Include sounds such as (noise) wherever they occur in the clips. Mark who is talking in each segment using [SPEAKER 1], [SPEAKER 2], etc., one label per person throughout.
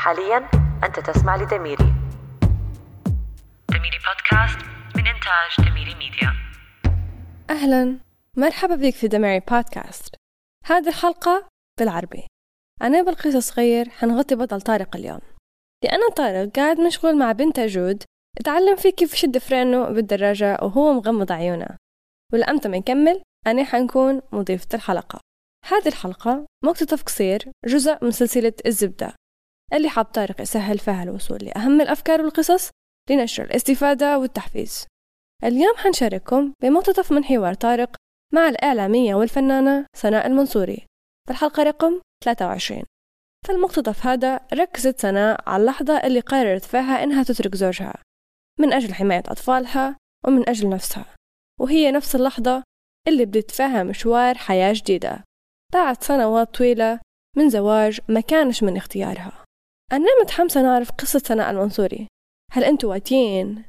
[SPEAKER 1] حاليا أنت تسمع لدميري. دميري بودكاست من إنتاج دميري ميديا
[SPEAKER 2] أهلا. مرحبا بك في دميري بودكاست هذه الحلقة بالعربي. أنا بالقصة صغير حنغطي بطل طارق اليوم. لأن طارق قاعد مشغول مع بنته جود اتعلم فيه كيف يشد فرينه بالدراجة وهو مغمض عيونه. والأمتى ما نكمل أنا حنكون مضيفة الحلقة. هذه الحلقة مقتطف قصير جزء من سلسلة الزبدة. اللي حاب طارق يسهل فيها الوصول لأهم الأفكار والقصص لنشر الاستفادة والتحفيز. اليوم حنشارككم بمقتطف من حوار طارق مع الإعلامية والفنانة سناء المنصوري. في الحلقة رقم 23 في المقتطف هذا ركزت سناء على اللحظة اللي قررت فيها إنها تترك زوجها. من أجل حماية أطفالها ومن أجل نفسها. وهي نفس اللحظة اللي بدت فيها مشوار حياة جديدة. بعد سنوات طويلة من زواج ما كانش من اختيارها. أنا متحمسة نعرف قصة سناء المنصوري. هل أنتوا واتين؟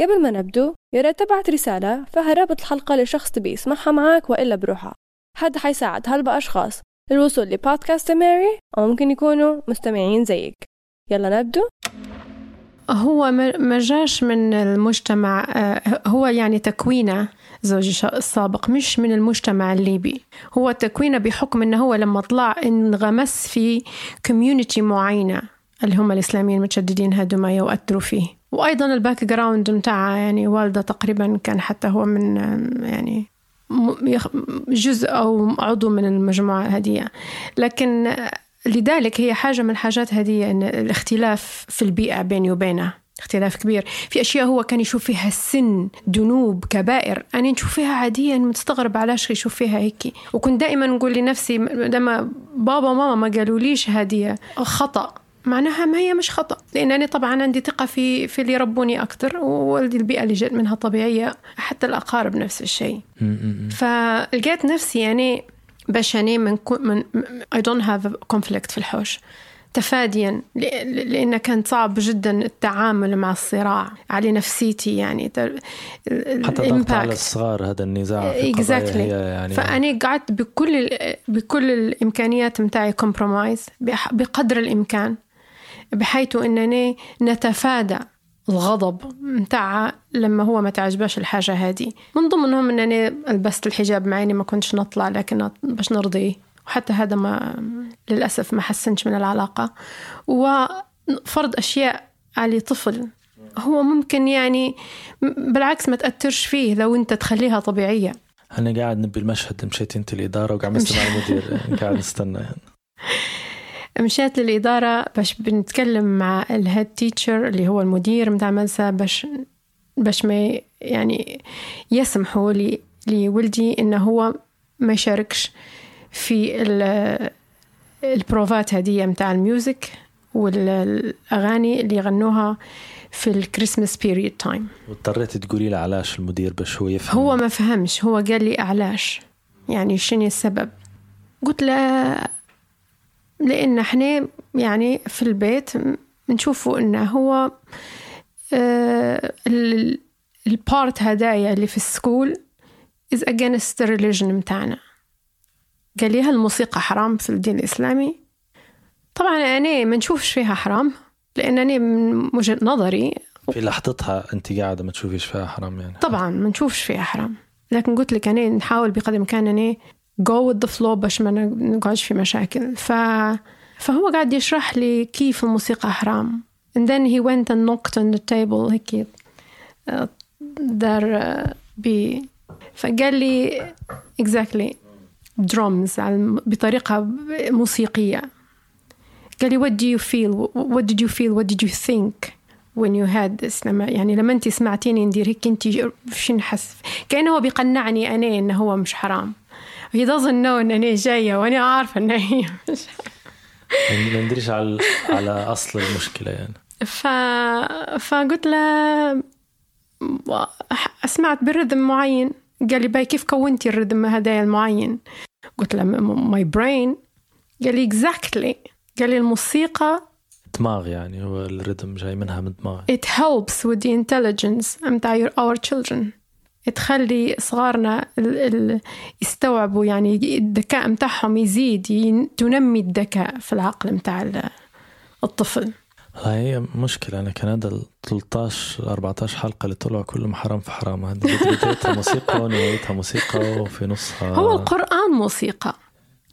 [SPEAKER 2] قبل ما نبدو يا ريت تبعت رسالة فيها رابط الحلقة لشخص تبي يسمعها معاك وإلا بروحها. هذا حيساعد هلبا أشخاص للوصول لبودكاست ماري أو ممكن يكونوا مستمعين زيك. يلا نبدو.
[SPEAKER 3] هو ما جاش من المجتمع آه، هو يعني تكوينة زوجي السابق مش من المجتمع الليبي. هو تكوينة بحكم إنه هو لما طلع انغمس في community معينة. اللي هم الإسلاميين المتشددين هادو ما يؤثروا فيه. وأيضا ال background متاعه يعني والدة تقريبا كان حتى هو من يعني جزء أو عضو من المجموعة هذه. لكن لذلك هي حاجة من الحاجات هذه إن الاختلاف في البيئة بيني وبينه. اختلاف كبير. في أشياء هو كان يشوف فيها السن ذنوب كبائر. أنا نشوف فيها عاديا مستغرب علاش يشوف فيها هيك. وكنت دائما نقول لنفسي لما بابا وماما ما قالوا ليش هذه خطأ. معناها ما هي مش خطأ لأن أنا طبعا عندي ثقة في في اللي يربوني أكثر ووالدي البيئة اللي جت منها طبيعية حتى الأقارب نفس الشيء. فلقيت نفسي يعني باش يعني من, من don't have a conflict في الحوش. تفاديا لأنه كان صعب جدا التعامل مع الصراع على نفسيتي يعني
[SPEAKER 4] حتى ضغط على الصغار هذا النزاع في exactly. يعني.
[SPEAKER 3] فأنا قعدت بكل بكل الإمكانيات متاعي كومبرومايز بقدر الإمكان. بحيث أنني نتفادى الغضب متاعها لما هو ما تعجبش الحاجة هذه. من ضمنهم أنني لبست الحجاب معي ما كنتش نطلع لكن باش نرضيه. وحتى هذا ما للأسف ما حسنش من العلاقة. وفرض أشياء على طفل هو ممكن يعني بالعكس ما تأثرش فيه لو أنت تخليها طبيعية.
[SPEAKER 4] أنا قاعد نبي المشهد مشيت أنت الإدارة وقاعد مستمع (laughs) المدير. قاعد نستنى. يعني.
[SPEAKER 3] مشيت للإدارة باش بنتكلم مع الهيد تيتشر اللي هو المدير متاع المدرسة باش باش ما يعني يسمحوا لي لولدي إنه هو ما يشاركش في البروفات هدية متاع ال music والأغاني اللي يغنوها في ال Christmas period time
[SPEAKER 4] واضطريت تقولي له علاش المدير باش هو يفهم؟
[SPEAKER 3] هو ما فهمش هو قال لي علاش. يعني شنو السبب؟ قلت له لأن إحنا يعني في البيت نشوفوا إنه هو آه ال part هدايا اللي في ال school is against the religion متاعنا قال لي هل الموسيقى حرام في الدين الإسلامي؟ طبعا أنا ما نشوفش فيها حرام لأنني من وجهة نظري
[SPEAKER 4] في لحظتها أنت قاعدة ما تشوفيش فيها حرام يعني.
[SPEAKER 3] طبعا ما نشوفش فيها حرام. لكن قلت لك أنا نحاول بقدر الإمكان أني go with the flow باش ما نقعدش في مشاكل. ف... فهو قاعد يشرح لي كيف الموسيقى حرام. And then he went and knocked on the table. هيك دار بي فقال لي exactly drums بطريقة موسيقية. قال لي what do you feel? What did you feel? What did you think when you had this? لما يعني لما انت سمعتيني ندير هيك انت شو نحس؟ كأنه هو بيقنعني أنا انه هو مش حرام. Doesn't know إن أنا جاية وأنا عارفة إن هي
[SPEAKER 4] يعني ما ندريش على على أصل المشكلة يعني.
[SPEAKER 3] ف... فقلت له سمعت ب rhythm معين. قال لي باي كيف كونتي ال rhythm هذا المعين؟ قلت له my brain قال لي exactly قال لي الموسيقى
[SPEAKER 4] دماغ يعني هو ال rhythm جاي منها من دماغ
[SPEAKER 3] it helps with the intelligence. متاع our children. تخلي صغارنا يستوعبوا يعني الذكاء متاعهم يزيد تنمي الذكاء في العقل متاع الطفل.
[SPEAKER 4] هي مشكلة. أنا كان هذا ال 13 14 حلقة اللي طلعوا كلهم حرام في حرام. هذه بدايتها موسيقى ونهايتها موسيقى وفي نصها.
[SPEAKER 3] هو القرآن موسيقى.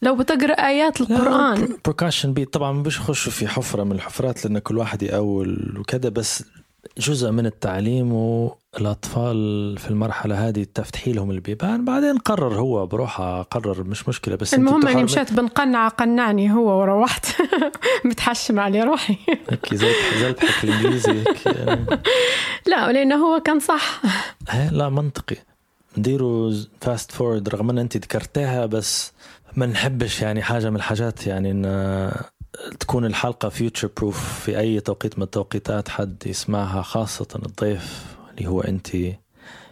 [SPEAKER 3] لو بتقرأ آيات القرآن.
[SPEAKER 4] بروكاشن بيت طبعا مش يخشوا في حفرة من الحفرات لأن كل واحد يأول وكذا بس جزء من التعليم والأطفال في المرحلة هذه تفتحي لهم البيبان بعدين قرر هو بروحه قرر مش مشكلة بس
[SPEAKER 3] المهم اني مشيت بنقنع قنعني هو وروحت. (laughs) متحشم علي روحي.
[SPEAKER 4] هيك زي زي الضحك يعني. (laughs)
[SPEAKER 3] لا لأنه هو كان صح. (laughs)
[SPEAKER 4] هي لا منطقي. نديروا فاست فورد رغم إن أنت ذكرتها بس ما نحبش يعني حاجة من الحاجات يعني إن تكون الحلقة فيوتشر بروف في أي توقيت من التوقيتات حد يسمعها خاصة الضيف. اللي هو أنت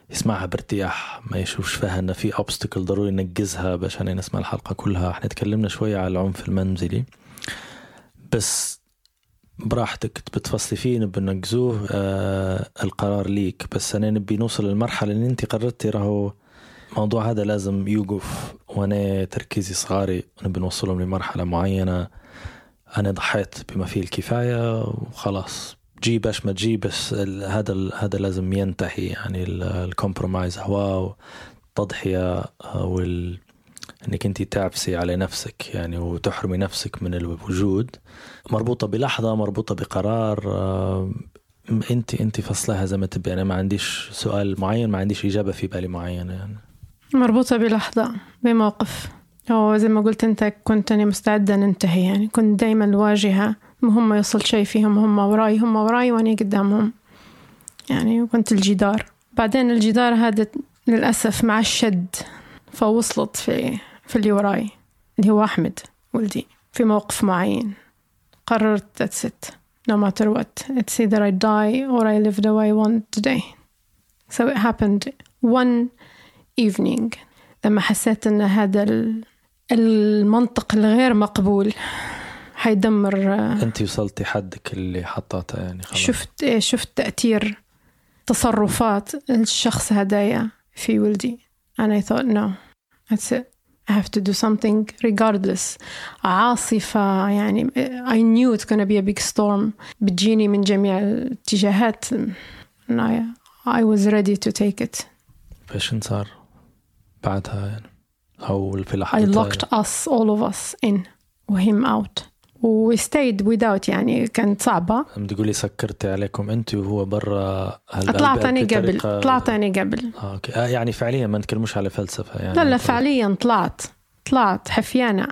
[SPEAKER 4] يسمعها بارتياح ما يشوفش فيها إن في اوبستكل ضروري ننجزها باش أنا نسمع الحلقة كلها. إحنا تكلمنا شوية على العنف المنزلي بس براحتك بتفصلي فيه نبي ننجزوه آه القرار ليك. بس أنا نبي نوصل للمرحلة اللي أنت قررتي راهو الموضوع هذا لازم يوقف وأنا تركيزي صغاري نبي نوصلهم لمرحلة معينة. أنا ضحيت بما فيه الكفاية وخلاص. جي باش ما تجي بس هذا هذا لازم ينتهي يعني ال compromise. هو التضحيه وال إنك أنت تعبسي على نفسك يعني وتحرمي نفسك من الوجود. مربوطة بلحظة مربوطة بقرار انت أنت فصلها زي ما تبي. أنا ما عنديش سؤال معين ما عنديش إجابة في بالي معينة يعني.
[SPEAKER 3] مربوطة بلحظة بموقف. أو زي ما قلت أنت كنت أنا مستعدة ننتهي يعني كنت دايما الواجهة هم يوصل شيء فيهم هم وراي هم وراي وأنا قدامهم. يعني كنت الجدار. بعدين الجدار هذا للأسف مع الشد فوصلت في في اللي وراي اللي هو أحمد ولدي في موقف معين. قررت that's it. No matter what. It's either I die or I live the way I want today. So it happened one evening. لما حسيت إن هذا المنطق الغير مقبول. حيدمر
[SPEAKER 4] أنت وصلتي حدك اللي حطاته يعني خلاص.
[SPEAKER 3] شفت إيه شفت تأثير تصرفات الشخص هدايا في ولدي. And I thought no that's it. I have to do something regardless. عاصفة يعني I knew it's gonna be a big storm. بتجيني من جميع الاتجاهات. And I, I was ready to take it.
[SPEAKER 4] فايش صار بعدها يعني؟ أو في لحظة
[SPEAKER 3] I locked us all of us in. و him out. و stayed without يعني كانت صعبة.
[SPEAKER 4] بتقولي سكرتي عليكم أنت وهو برا
[SPEAKER 3] طلعت أنا قبل طلعت أنا قبل.
[SPEAKER 4] آه، أوكي. آه يعني فعليا ما نتكلموش على فلسفة يعني.
[SPEAKER 3] لا لا فعليا طلعت طلعت حفيانة.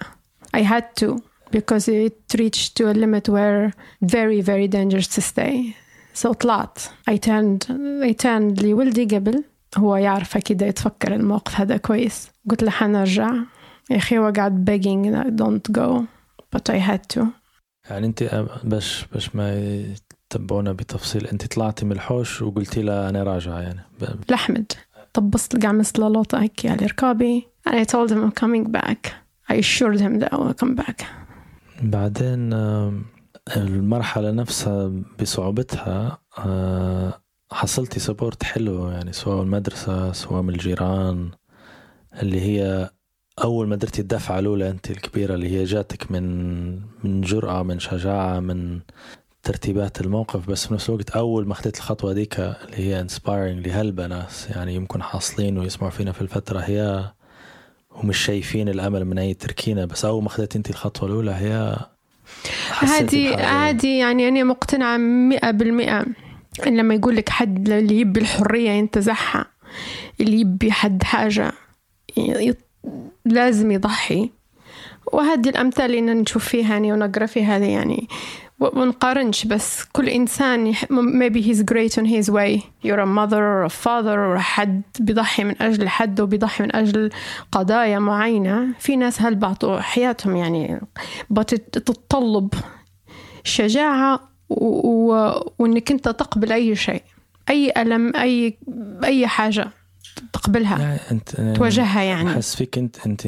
[SPEAKER 3] I had to because it reached to a limit where very very dangerous to stay. So طلعت. I turned I turned لولدي قبل. هو يعرف أكيد يتفكر الموقف هذا كويس. قلت له حنرجع. يا أخي هو قاعد begging don't go. But I had to.
[SPEAKER 4] يعني أنت باش باش ما يتبعونا بتفصيل أنت طلعتي من الحوش وقلتي له أنا راجعة يعني.
[SPEAKER 3] لأحمد طبست قعمست له لوطة هيك على ركابي and I told him I'm coming back. I assured him that I will come back.
[SPEAKER 4] بعدين المرحلة نفسها بصعوبتها حصلتي support حلو يعني سواء المدرسة سواء من الجيران اللي هي أول ما درتي الدفعة الأولى أنت الكبيرة اللي هي جاتك من من جرأة من شجاعة من ترتيبات الموقف بس في نفس الوقت أول ما أخذت الخطوة ديك اللي هي inspiring لهلبة ناس يعني يمكن حاصلين ويسمعوا فينا في الفترة هي ومش شايفين الأمل من أي تركينة بس أول ما أخذت أنت الخطوة الأولى هي
[SPEAKER 3] عادي عادي يعني أنا مقتنعة مئة بالمئة لما يقول لك حد اللي يبي الحرية ينتزعها اللي يبي حد حاجة لازم يضحي. وهذه الأمثال اللي نشوف فيها يعني ونقرأ فيها هذه يعني ونقارنش بس. كل إنسان maybe he's great on his way. You're a mother or a father or حد بيضحي من أجل حد وبيضحي من أجل قضايا معينة. في ناس هل بعطوا حياتهم يعني بتتطلب شجاعة و... وإنك أنت تقبل أي شيء. أي ألم أي أي حاجة. تقبلها يعني أنت تواجهها يعني.
[SPEAKER 4] أحس فيك أنت أنت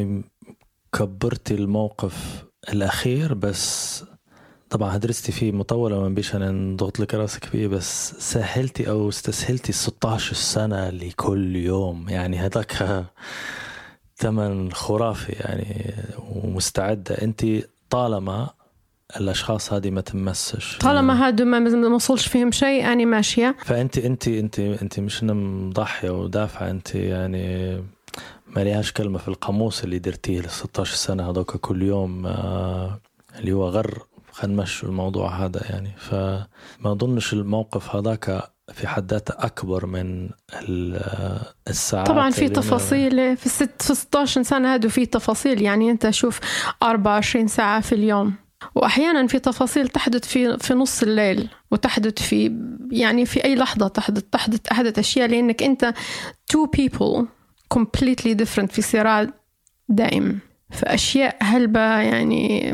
[SPEAKER 4] كبرتي الموقف الأخير بس طبعا درستي فيه مطولة ما بيش أنا نضغط لك راسك فيه بس سهلتي أو استسهلتي 16 سنة لكل يوم. يعني هذاك (laughs) ثمن خرافي يعني ومستعدة. أنت طالما الأشخاص هذه ما تمسش.
[SPEAKER 3] طالما هادو ما ما وصلش فيهم شيء أنا ماشية.
[SPEAKER 4] فأنت أنت أنت أنت مش مضحية ودافعة. أنت يعني ما ليهاش كلمة في القاموس اللي درتيه ال 16 سنة هذوك كل يوم آه، اللي هو غر. خلينا نمشي الموضوع هذا يعني. فما أظنش الموقف هذاك في حد ذاته أكبر من آه، الساعات
[SPEAKER 3] طبعا في تفاصيل في الست في 16 سنة هادو في تفاصيل. يعني أنت شوف 24 ساعة في اليوم. وأحيانا في تفاصيل تحدث في في نص الليل وتحدث في يعني في أي لحظة تحدث تحدث أحدث أشياء لأنك أنت two people completely different في صراع دائم. فأشياء هلبة يعني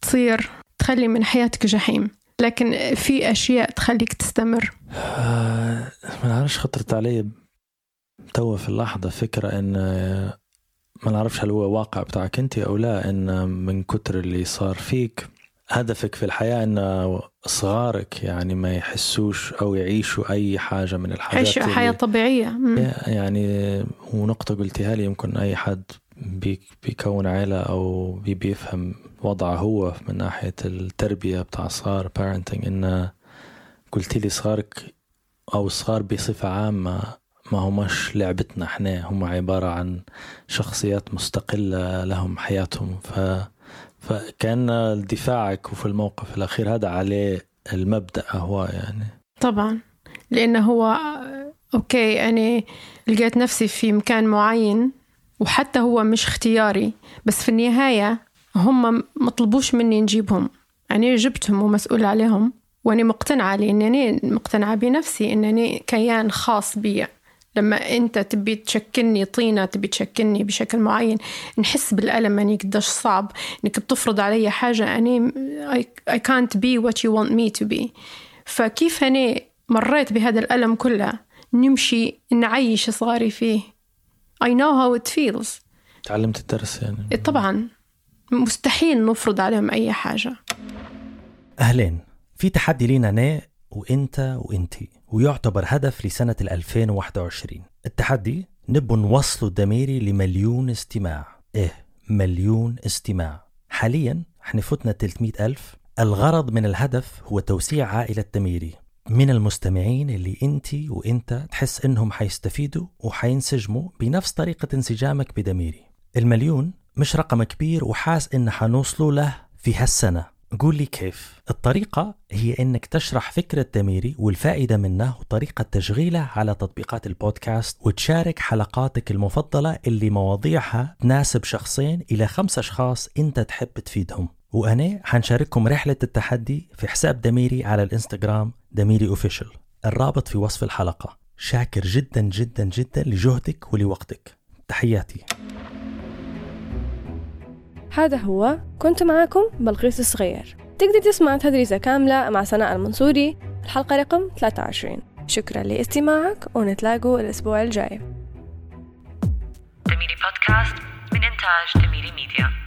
[SPEAKER 3] تصير تخلي من حياتك جحيم. لكن في أشياء تخليك تستمر.
[SPEAKER 4] آه، ما نعرفش خطرت علي توا في اللحظة فكرة آه، ما نعرفش هل هو واقع بتاعك انت أو لا إن من كتر اللي صار فيك هدفك في الحياة إن صغارك يعني ما يحسوش أو يعيشوا أي حاجة من الحاجات
[SPEAKER 3] حياة طبيعية مم.
[SPEAKER 4] يعني ونقطة قلتها لي يمكن أي حد بي- بيكون عيلة أو بي- بيفهم وضعه هو من ناحية التربية بتاع صغار parenting إن قلت لي صغارك أو الصغار بصفة عامة ما هماش لعبتنا إحنا هم عبارة عن شخصيات مستقلة لهم حياتهم. ف فكان دفاعك وفي الموقف الأخير هذا عليه المبدأ هو يعني.
[SPEAKER 3] طبعا. لأنه هو أوكي أنا لقيت نفسي في مكان معين وحتى هو مش اختياري بس في النهاية هم مطلبوش مني نجيبهم. أنا جبتهم ومسؤول عليهم وأنا مقتنعة لأنني مقتنعة بنفسي أنني كيان خاص بي لما أنت تبي تشكلني طينة تبي تشكلني بشكل معين نحس بالألم أني قديش صعب. أنك بتفرض علي حاجة أني I, I can't be what you want me to be. فكيف أنا مريت بهذا الألم كله؟ نمشي نعيش صغاري فيه. I know how it feels.
[SPEAKER 4] تعلمت الدرس يعني.
[SPEAKER 3] طبعا. مستحيل نفرض عليهم أي حاجة.
[SPEAKER 5] أهلين في تحدي لينا أنا وإنت وإنتي ويعتبر هدف لسنة ال 2021 التحدي نبو نوصلوا الدميري لمليون استماع. إيه مليون استماع. حاليا إحنا فتنا 300 ألف. الغرض من الهدف هو توسيع عائلة دميري من المستمعين اللي إنتي وإنت تحس إنهم حيستفيدوا وحينسجموا بنفس طريقة انسجامك بدميري. المليون مش رقم كبير وحاس إن حنوصلوا له في هالسنة. قول لي كيف. الطريقة هي إنك تشرح فكرة دميري والفائدة منه وطريقة تشغيله على تطبيقات البودكاست وتشارك حلقاتك المفضلة اللي مواضيعها تناسب شخصين إلى خمس أشخاص أنت تحب تفيدهم. وأنا حنشارككم رحلة التحدي في حساب دميري على الإنستغرام دميري أوفيشل الرابط في وصف الحلقة. شاكر جدا جدا جدا لجهدك ولوقتك. تحياتي.
[SPEAKER 2] هذا هو كنت معاكم بلقيس الصغير. تقدر تسمع تدريسة كاملة مع سناء المنصوري. الحلقة رقم 23 شكرا لاستماعك ونتلاقوا الأسبوع الجاي.
[SPEAKER 1] دميري بودكاست من إنتاج دميري ميديا.